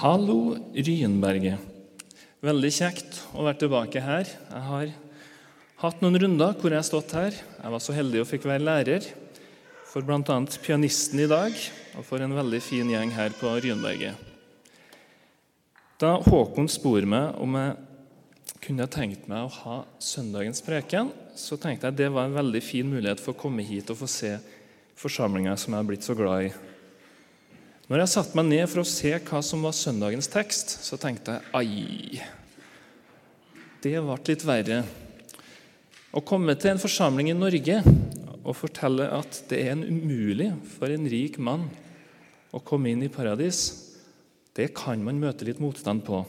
Hallo, Ryenberget. Veldig kjekt å være tilbake her. Jeg har hatt noen runder hvor jeg har stått her. Jeg var så heldig å fikk være lærer for bl.a. pianisten i dag og for en veldig fin gjeng her på Ryenberget. Da Håkon spurte meg om jeg kunne tenkt meg å ha søndagens preken, så tenkte jeg det var en veldig fin mulighet for å komme hit og få se forsamlinga som jeg har blitt så glad i. Når jeg satte meg ned for å se hva som var søndagens tekst, så tenkte jeg ai, det ble litt verre. Å komme til en forsamling i Norge og fortelle at det er en umulig for en rik mann å komme inn i paradis, det kan man møte litt motstand på.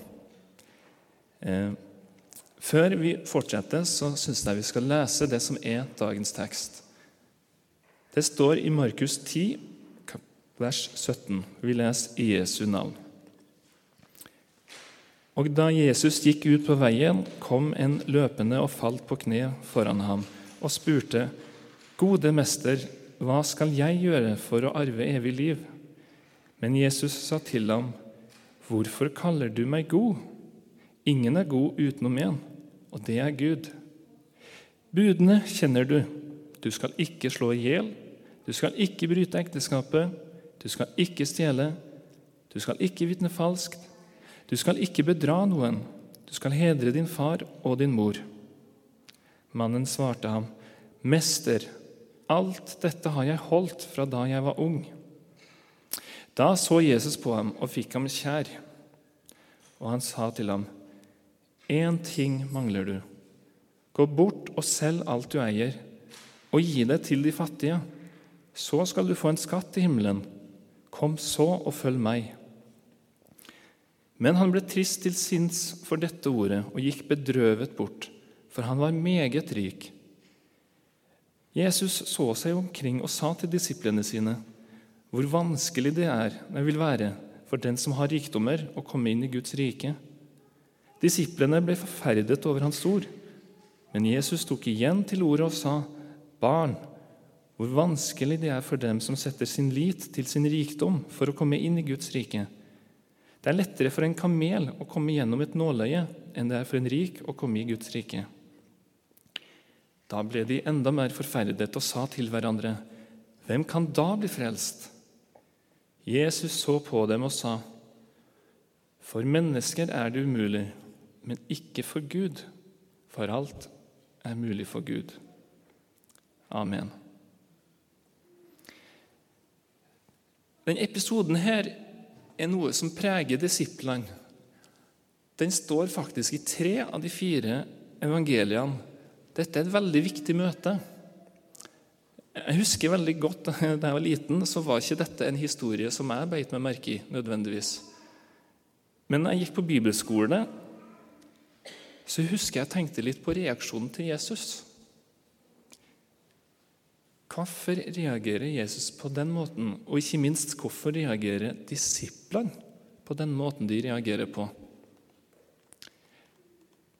Eh, før vi fortsetter, så syns jeg vi skal lese det som er dagens tekst. Det står i Markus 10, vers 17. Vi leser Jesu navn. Og da Jesus gikk ut på veien, kom en løpende og falt på kne foran ham og spurte, Gode mester, hva skal jeg gjøre for å arve evig liv? Men Jesus sa til ham, Hvorfor kaller du meg god? Ingen er god utenom én, og det er Gud. Budene kjenner du. Du skal ikke slå i hjel, du skal ikke bryte ekteskapet, du skal ikke stjele, du skal ikke vitne falskt, du skal ikke bedra noen, du skal hedre din far og din mor. Mannen svarte ham, Mester, alt dette har jeg holdt fra da jeg var ung. Da så Jesus på ham og fikk ham kjær, og han sa til ham, Én ting mangler du. Gå bort og selg alt du eier, og gi det til de fattige. Så skal du få en skatt i himmelen. Kom så og følg meg. Men han ble trist til sinns for dette ordet og gikk bedrøvet bort, for han var meget rik. Jesus så seg omkring og sa til disiplene sine.: Hvor vanskelig det er, det vil være for den som har rikdommer, å komme inn i Guds rike. Disiplene ble forferdet over hans ord, men Jesus tok igjen til ordet og sa, Barn, hvor vanskelig det er for dem som setter sin lit til sin rikdom for å komme inn i Guds rike. Det er lettere for en kamel å komme gjennom et nåløye enn det er for en rik å komme i Guds rike. Da ble de enda mer forferdet og sa til hverandre, Hvem kan da bli frelst? Jesus så på dem og sa, For mennesker er det umulig, men ikke for Gud, for alt er mulig for Gud. Amen. Denne episoden her er noe som preger disiplene. Den står faktisk i tre av de fire evangeliene. Dette er et veldig viktig møte. Jeg husker veldig godt Da jeg var liten, så var ikke dette en historie som jeg beit meg merke i. nødvendigvis. Men da jeg gikk på bibelskole, så husker jeg jeg tenkte litt på reaksjonen til Jesus. Hvorfor reagerer Jesus på den måten? Og ikke minst, hvorfor reagerer disiplene på den måten de reagerer på?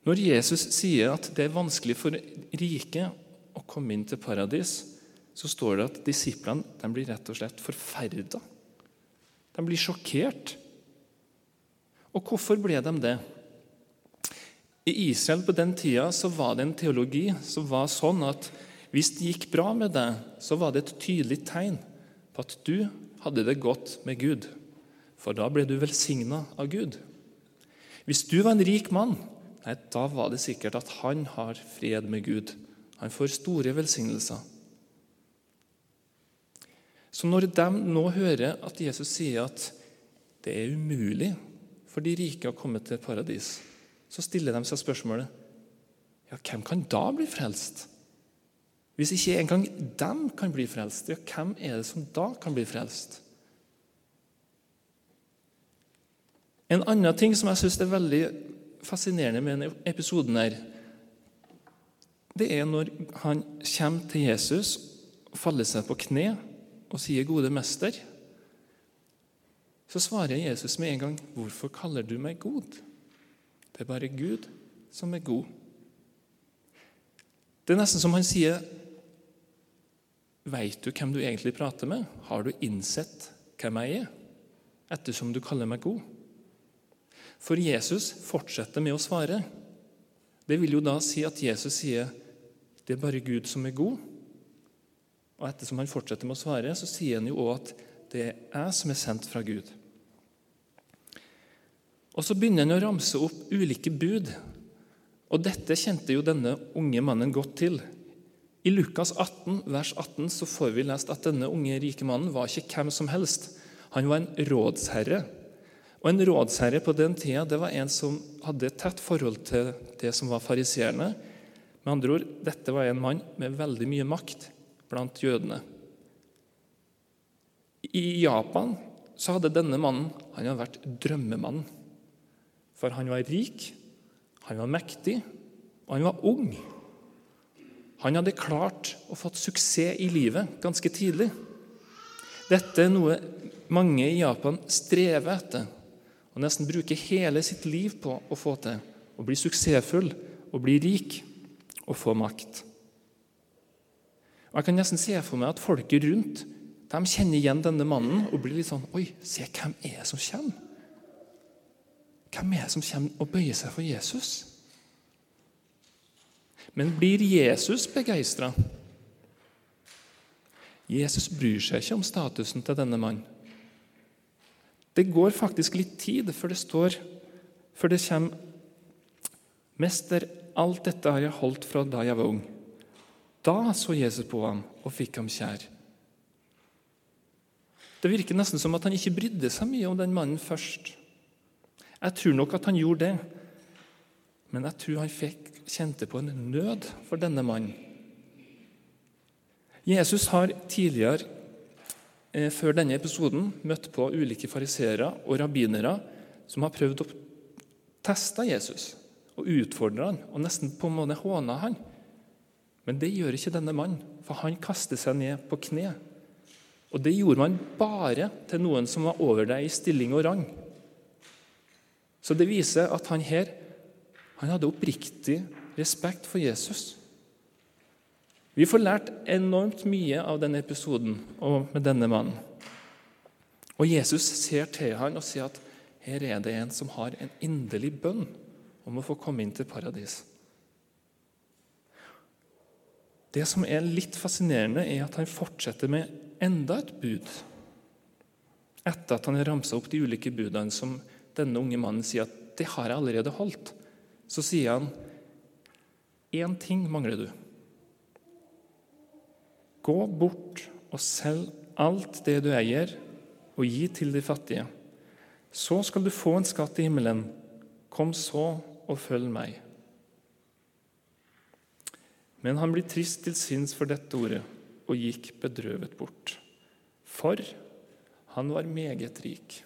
Når Jesus sier at det er vanskelig for rike å komme inn til paradis, så står det at disiplene blir rett og slett forferda. De blir sjokkert. Og hvorfor ble de det? I Israel på den tida så var det en teologi som var sånn at hvis det gikk bra med deg, så var det et tydelig tegn på at du hadde det godt med Gud. For da ble du velsigna av Gud. Hvis du var en rik mann, nei, da var det sikkert at han har fred med Gud. Han får store velsignelser. Så når de nå hører at Jesus sier at det er umulig for de rike å komme til paradis, så stiller de seg spørsmålet ja, hvem kan da bli frelst? Hvis ikke engang dem kan bli frelst, ja, hvem er det som da kan bli frelst? En annen ting som jeg syns er veldig fascinerende med denne episoden, her, det er når han kommer til Jesus faller seg på kne og sier 'Gode mester'. Så svarer Jesus med en gang 'Hvorfor kaller du meg god?' Det er bare Gud som er god. Det er nesten som han sier Veit du hvem du egentlig prater med? Har du innsett hvem jeg er? ettersom du kaller meg god? For Jesus fortsetter med å svare. Det vil jo da si at Jesus sier det er bare Gud som er god. Og ettersom han fortsetter med å svare, så sier han jo òg at det er jeg som er sendt fra Gud. Og Så begynner han å ramse opp ulike bud. Og Dette kjente jo denne unge mannen godt til. I Lukas 18, vers 18 så får vi lest at denne unge, rike mannen var ikke hvem som helst. Han var en rådsherre. Og En rådsherre på den tida det var en som hadde et tett forhold til det som var fariseerne. Med andre ord, dette var en mann med veldig mye makt blant jødene. I Japan så hadde denne mannen han hadde vært drømmemannen. For han var rik, han var mektig, og han var ung. Han hadde klart å få suksess i livet ganske tidlig. Dette er noe mange i Japan strever etter og nesten bruker hele sitt liv på å få til. Å bli suksessfull, å bli rik og få makt. Og Jeg kan nesten se for meg at folket rundt de kjenner igjen denne mannen og blir litt sånn Oi, se hvem er det som kommer? Hvem er det som kommer og bøyer seg for Jesus? Men blir Jesus begeistra? Jesus bryr seg ikke om statusen til denne mannen. Det går faktisk litt tid før det står før det kommer Mester, alt dette har jeg holdt fra da jeg var ung. Da så Jesus på ham og fikk ham kjær. Det virker nesten som at han ikke brydde seg mye om den mannen først. Jeg tror nok at han gjorde det, men jeg tror han fikk, kjente på en nød for denne mannen. Jesus har tidligere, eh, før denne episoden, møtt på ulike fariseere og rabbinere som har prøvd å teste Jesus og utfordre han, og nesten på en måte håne han. Men det gjør ikke denne mannen, for han kaster seg ned på kne. Og det gjorde man bare til noen som var over deg i stilling og rang. Så det viser at han her han hadde oppriktig respekt for Jesus. Vi får lært enormt mye av denne episoden og med denne mannen. Og Jesus ser til han og sier at her er det en som har en inderlig bønn om å få komme inn til paradis. Det som er litt fascinerende, er at han fortsetter med enda et bud. Etter at han har ramsa opp de ulike budene som denne unge mannen sier at det har jeg allerede holdt, så sier han én ting mangler du. Gå bort og selg alt det du eier, og gi til de fattige. Så skal du få en skatt i himmelen. Kom så og følg meg. Men han blir trist til sinns for dette ordet og gikk bedrøvet bort. For han var meget rik.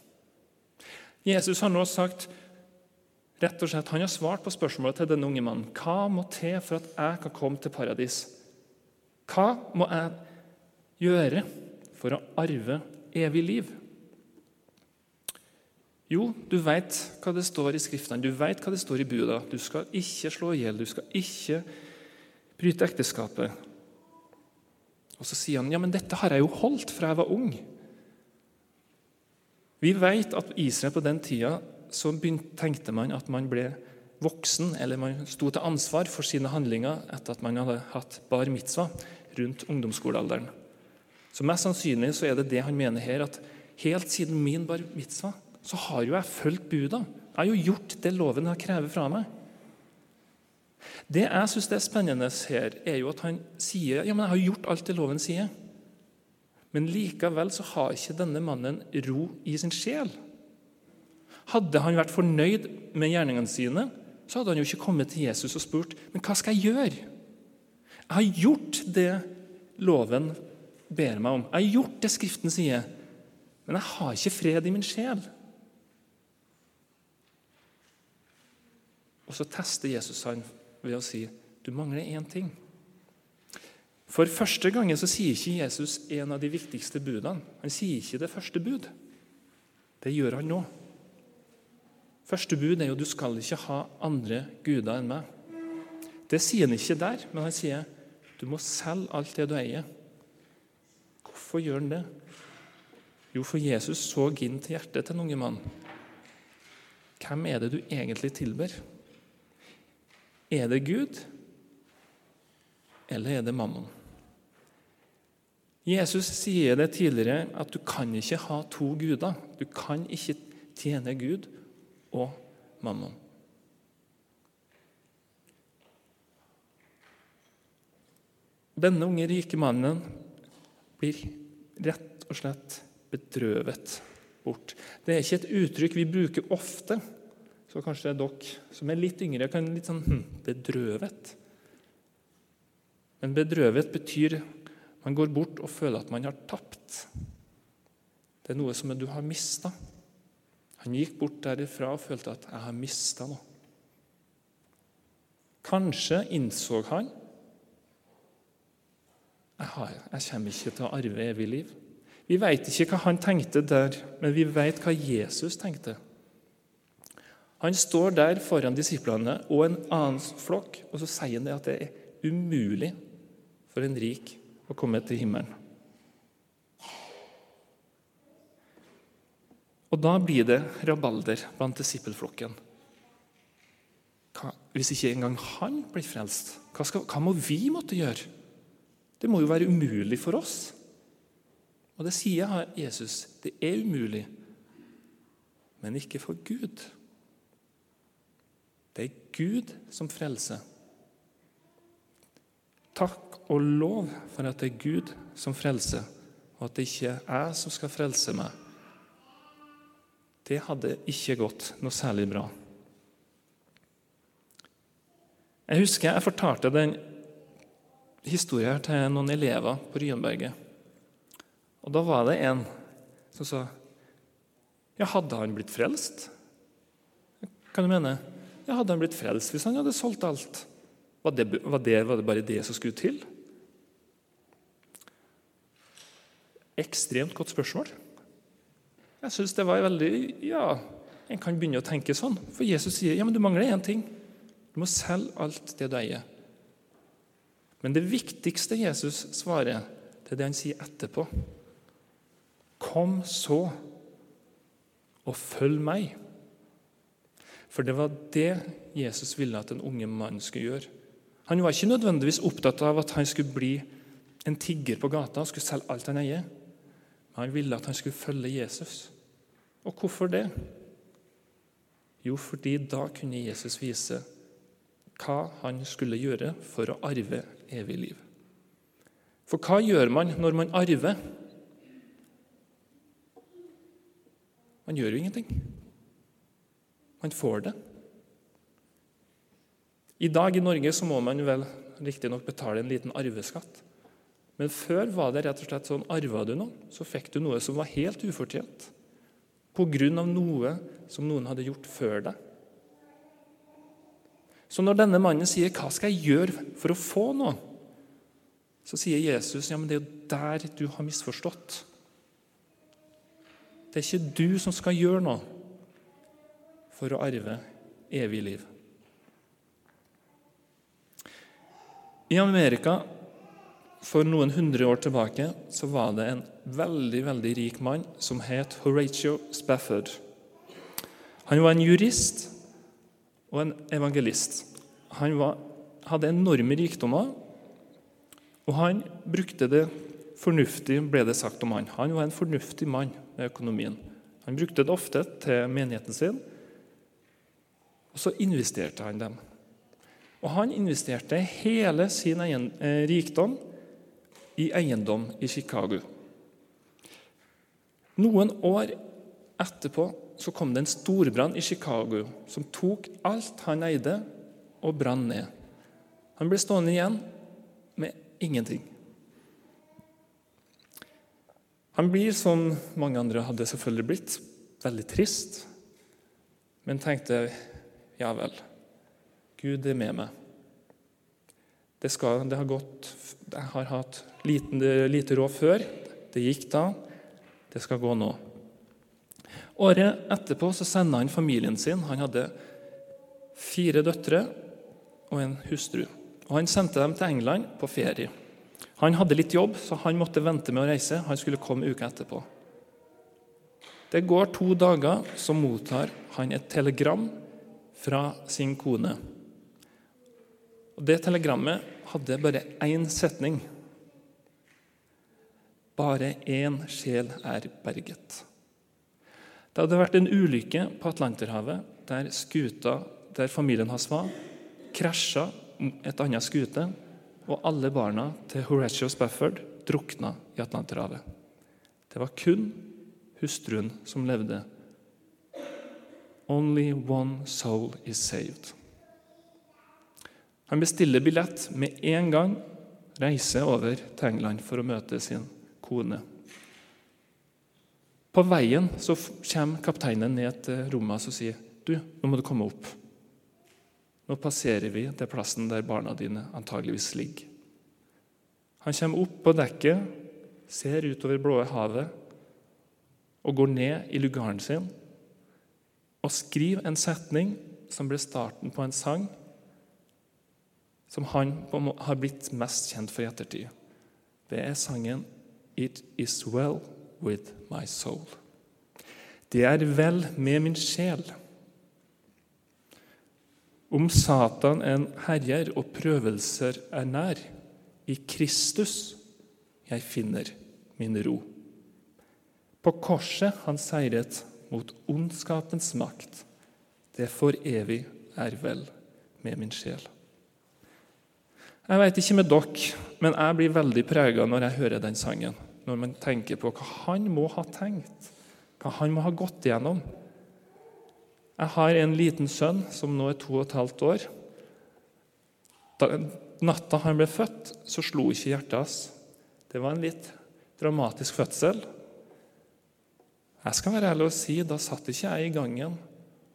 Jesus har nå sagt rett og slett, Han har svart på spørsmålet til denne unge mannen. Hva må til for at jeg kan komme til paradis? Hva må jeg gjøre for å arve evig liv? Jo, du vet hva det står i Skriftene, du vet hva det står i buda. Du skal ikke slå i hjel, du skal ikke bryte ekteskapet. Og Så sier han ja, men dette har jeg jo holdt fra jeg var ung. Vi vet at Israel på den tida så tenkte man at man ble voksen, eller man sto til ansvar for sine handlinger etter at man hadde hatt bar mitzvah rundt ungdomsskolealderen. Så Mest sannsynlig så er det det han mener her, at helt siden min bar mitzvah så har jo jeg fulgt buda. Jeg har jo gjort det loven har krevet fra meg. Det jeg syns er spennende her, er jo at han sier ja, men jeg har gjort alt det loven sier. Men likevel så har ikke denne mannen ro i sin sjel. Hadde han vært fornøyd med gjerningene sine, så hadde han jo ikke kommet til Jesus og spurt men hva skal jeg gjøre. Jeg har gjort det loven ber meg om. Jeg har gjort det Skriften sier. Men jeg har ikke fred i min sjel. Og så tester Jesus han ved å si du mangler én ting. For første gangen så sier ikke Jesus en av de viktigste budene. Han sier ikke det første bud. Det gjør han nå. Første bud er jo du skal ikke ha andre guder enn meg. Det sier han ikke der, men han sier du må selge alt det du eier. Hvorfor gjør han det? Jo, for Jesus så inn til hjertet til den unge mann. Hvem er det du egentlig tilber? Er det Gud, eller er det mammon? Jesus sier det tidligere at du kan ikke ha to guder. Du kan ikke tjene Gud og mammon. Denne unge, rike mannen blir rett og slett bedrøvet bort. Det er ikke et uttrykk vi bruker ofte, så kanskje dere som er litt yngre, kan litt sånn hm, bedrøvet. Men bedrøvet betyr man går bort og føler at man har tapt. Det er noe som du har mista. Han gikk bort derifra og følte at 'jeg har mista noe'. Kanskje innså han jeg, jeg kommer ikke til å arve evig liv. Vi vet ikke hva han tenkte der, men vi vet hva Jesus tenkte. Han står der foran disiplene og en annen flokk, og så sier han det at det er umulig for en rik å komme til himmelen. Og da blir det rabalder blant disippelflokken. Hvis ikke engang han blir frelst, hva, skal, hva må vi måtte gjøre? Det må jo være umulig for oss. Og det sier Jesus. Det er umulig, men ikke for Gud. Det er Gud som frelser. Takk og lov for at det er Gud som frelser, og at det ikke er jeg som skal frelse meg. Det hadde ikke gått noe særlig bra. Jeg husker jeg fortalte den historien til noen elever på Ryenberget. Og Da var det en som sa Ja, hadde han blitt frelst? Hva du mener Ja, Hadde han blitt frelst hvis han hadde solgt alt? Var det, var det, var det bare det som skulle til? Ekstremt godt spørsmål. Jeg syns det var veldig Ja, en kan begynne å tenke sånn. For Jesus sier ja, men du mangler én ting. Du må selge alt det du eier. Men det viktigste Jesus svarer, det er det han sier etterpå. Kom så og følg meg. For det var det Jesus ville at den unge mannen skulle gjøre. Han var ikke nødvendigvis opptatt av at han skulle bli en tigger på gata og skulle selge alt han eier. Han ville at han skulle følge Jesus. Og hvorfor det? Jo, fordi da kunne Jesus vise hva han skulle gjøre for å arve evig liv. For hva gjør man når man arver? Man gjør jo ingenting. Man får det. I dag i Norge så må man vel riktignok betale en liten arveskatt. Men før var det rett og slett sånn arva du noe, så fikk du noe som var helt ufortjent. Pga. noe som noen hadde gjort før deg. Så når denne mannen sier 'Hva skal jeg gjøre for å få noe?' så sier Jesus ja, men det er jo der du har misforstått. Det er ikke du som skal gjøre noe for å arve evig liv. I Amerika for noen hundre år tilbake så var det en veldig veldig rik mann som het Horatio Spafford. Han var en jurist og en evangelist. Han var, hadde enorme rikdommer, og han brukte det fornuftig, ble det sagt om han. Han var en fornuftig mann med økonomien. Han brukte det ofte til menigheten sin, og så investerte han dem. Og Han investerte hele sin egen eh, rikdom i eiendom i Chicago. Noen år etterpå så kom det en storbrann i Chicago som tok alt han eide, og brann ned. Han ble stående igjen med ingenting. Han blir, som mange andre hadde selvfølgelig blitt, veldig trist, men tenkte ja vel, Gud er med meg. Det, skal, det har gått Jeg har hatt liten, lite råd før. Det gikk da. Det skal gå nå. Året etterpå så sender han familien sin. Han hadde fire døtre og en hustru. Og Han sendte dem til England på ferie. Han hadde litt jobb, så han måtte vente med å reise. Han skulle komme uka etterpå. Det går to dager, så mottar han et telegram fra sin kone. Og Det telegrammet hadde bare én setning. Bare én sjel er berget. Det hadde vært en ulykke på Atlanterhavet der skuta der familien hans var, krasja et annet skute, og alle barna til Horatio Spafford drukna i Atlanterhavet. Det var kun hustruen som levde. Only one soul is saved. Han bestiller billett med en gang, reiser over til England for å møte sin kone. På veien så kommer kapteinen ned til rommet og sier du, nå må du komme opp. Nå passerer vi til plassen der barna dine antageligvis ligger. Han kommer opp på dekket, ser utover blå havet og går ned i lugaren sin og skriver en setning som ble starten på en sang som han har blitt mest kjent for i ettertid. Det er sangen 'It Is Well With My Soul'. Det er vel med min sjel. Om Satan en herjer og prøvelser er nær, i Kristus jeg finner min ro. På korset han seiret mot ondskapens makt. Det for evig er vel med min sjel. Jeg vet ikke med dere, men jeg blir veldig prega når jeg hører den sangen. Når man tenker på hva han må ha tenkt, hva han må ha gått igjennom. Jeg har en liten sønn som nå er to og et halvt år. Da, natta han ble født, så slo ikke hjertet hans. Det var en litt dramatisk fødsel. Jeg skal være ærlig og si, Da satt ikke jeg i gangen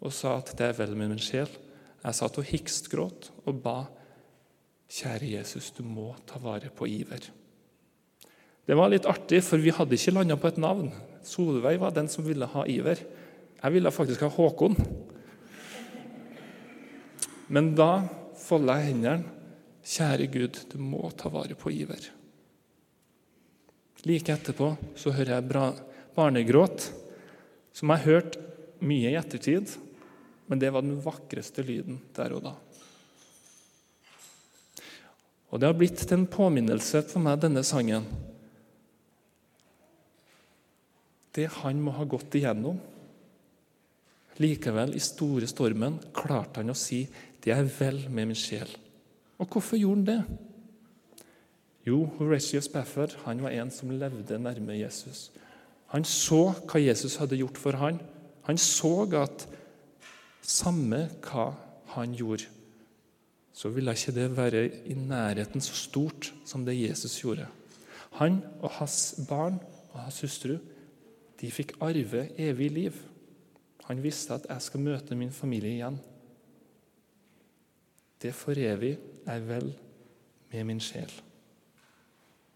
og sa at det er vel min sjel. Jeg satt og hikstgråt og ba Kjære Jesus, du må ta vare på Iver. Det var litt artig, for vi hadde ikke landa på et navn. Solveig var den som ville ha Iver. Jeg ville faktisk ha Håkon. Men da folda jeg hendene. Kjære Gud, du må ta vare på Iver. Like etterpå så hører jeg barnegråt, som jeg har hørt mye i ettertid, men det var den vakreste lyden der og da. Og det har blitt til en påminnelse for meg, denne sangen. Det han må ha gått igjennom. Likevel, i store stormen, klarte han å si 'Det er vel med min sjel'. Og hvorfor gjorde han det? Jo, Horatio Spafford han var en som levde nærme Jesus. Han så hva Jesus hadde gjort for han. Han så at samme hva han gjorde, så ville ikke det være i nærheten så stort som det Jesus gjorde. Han og hans barn og hans hustru de fikk arve evig liv. Han visste at 'jeg skal møte min familie igjen'. Det for evig er vel med min sjel.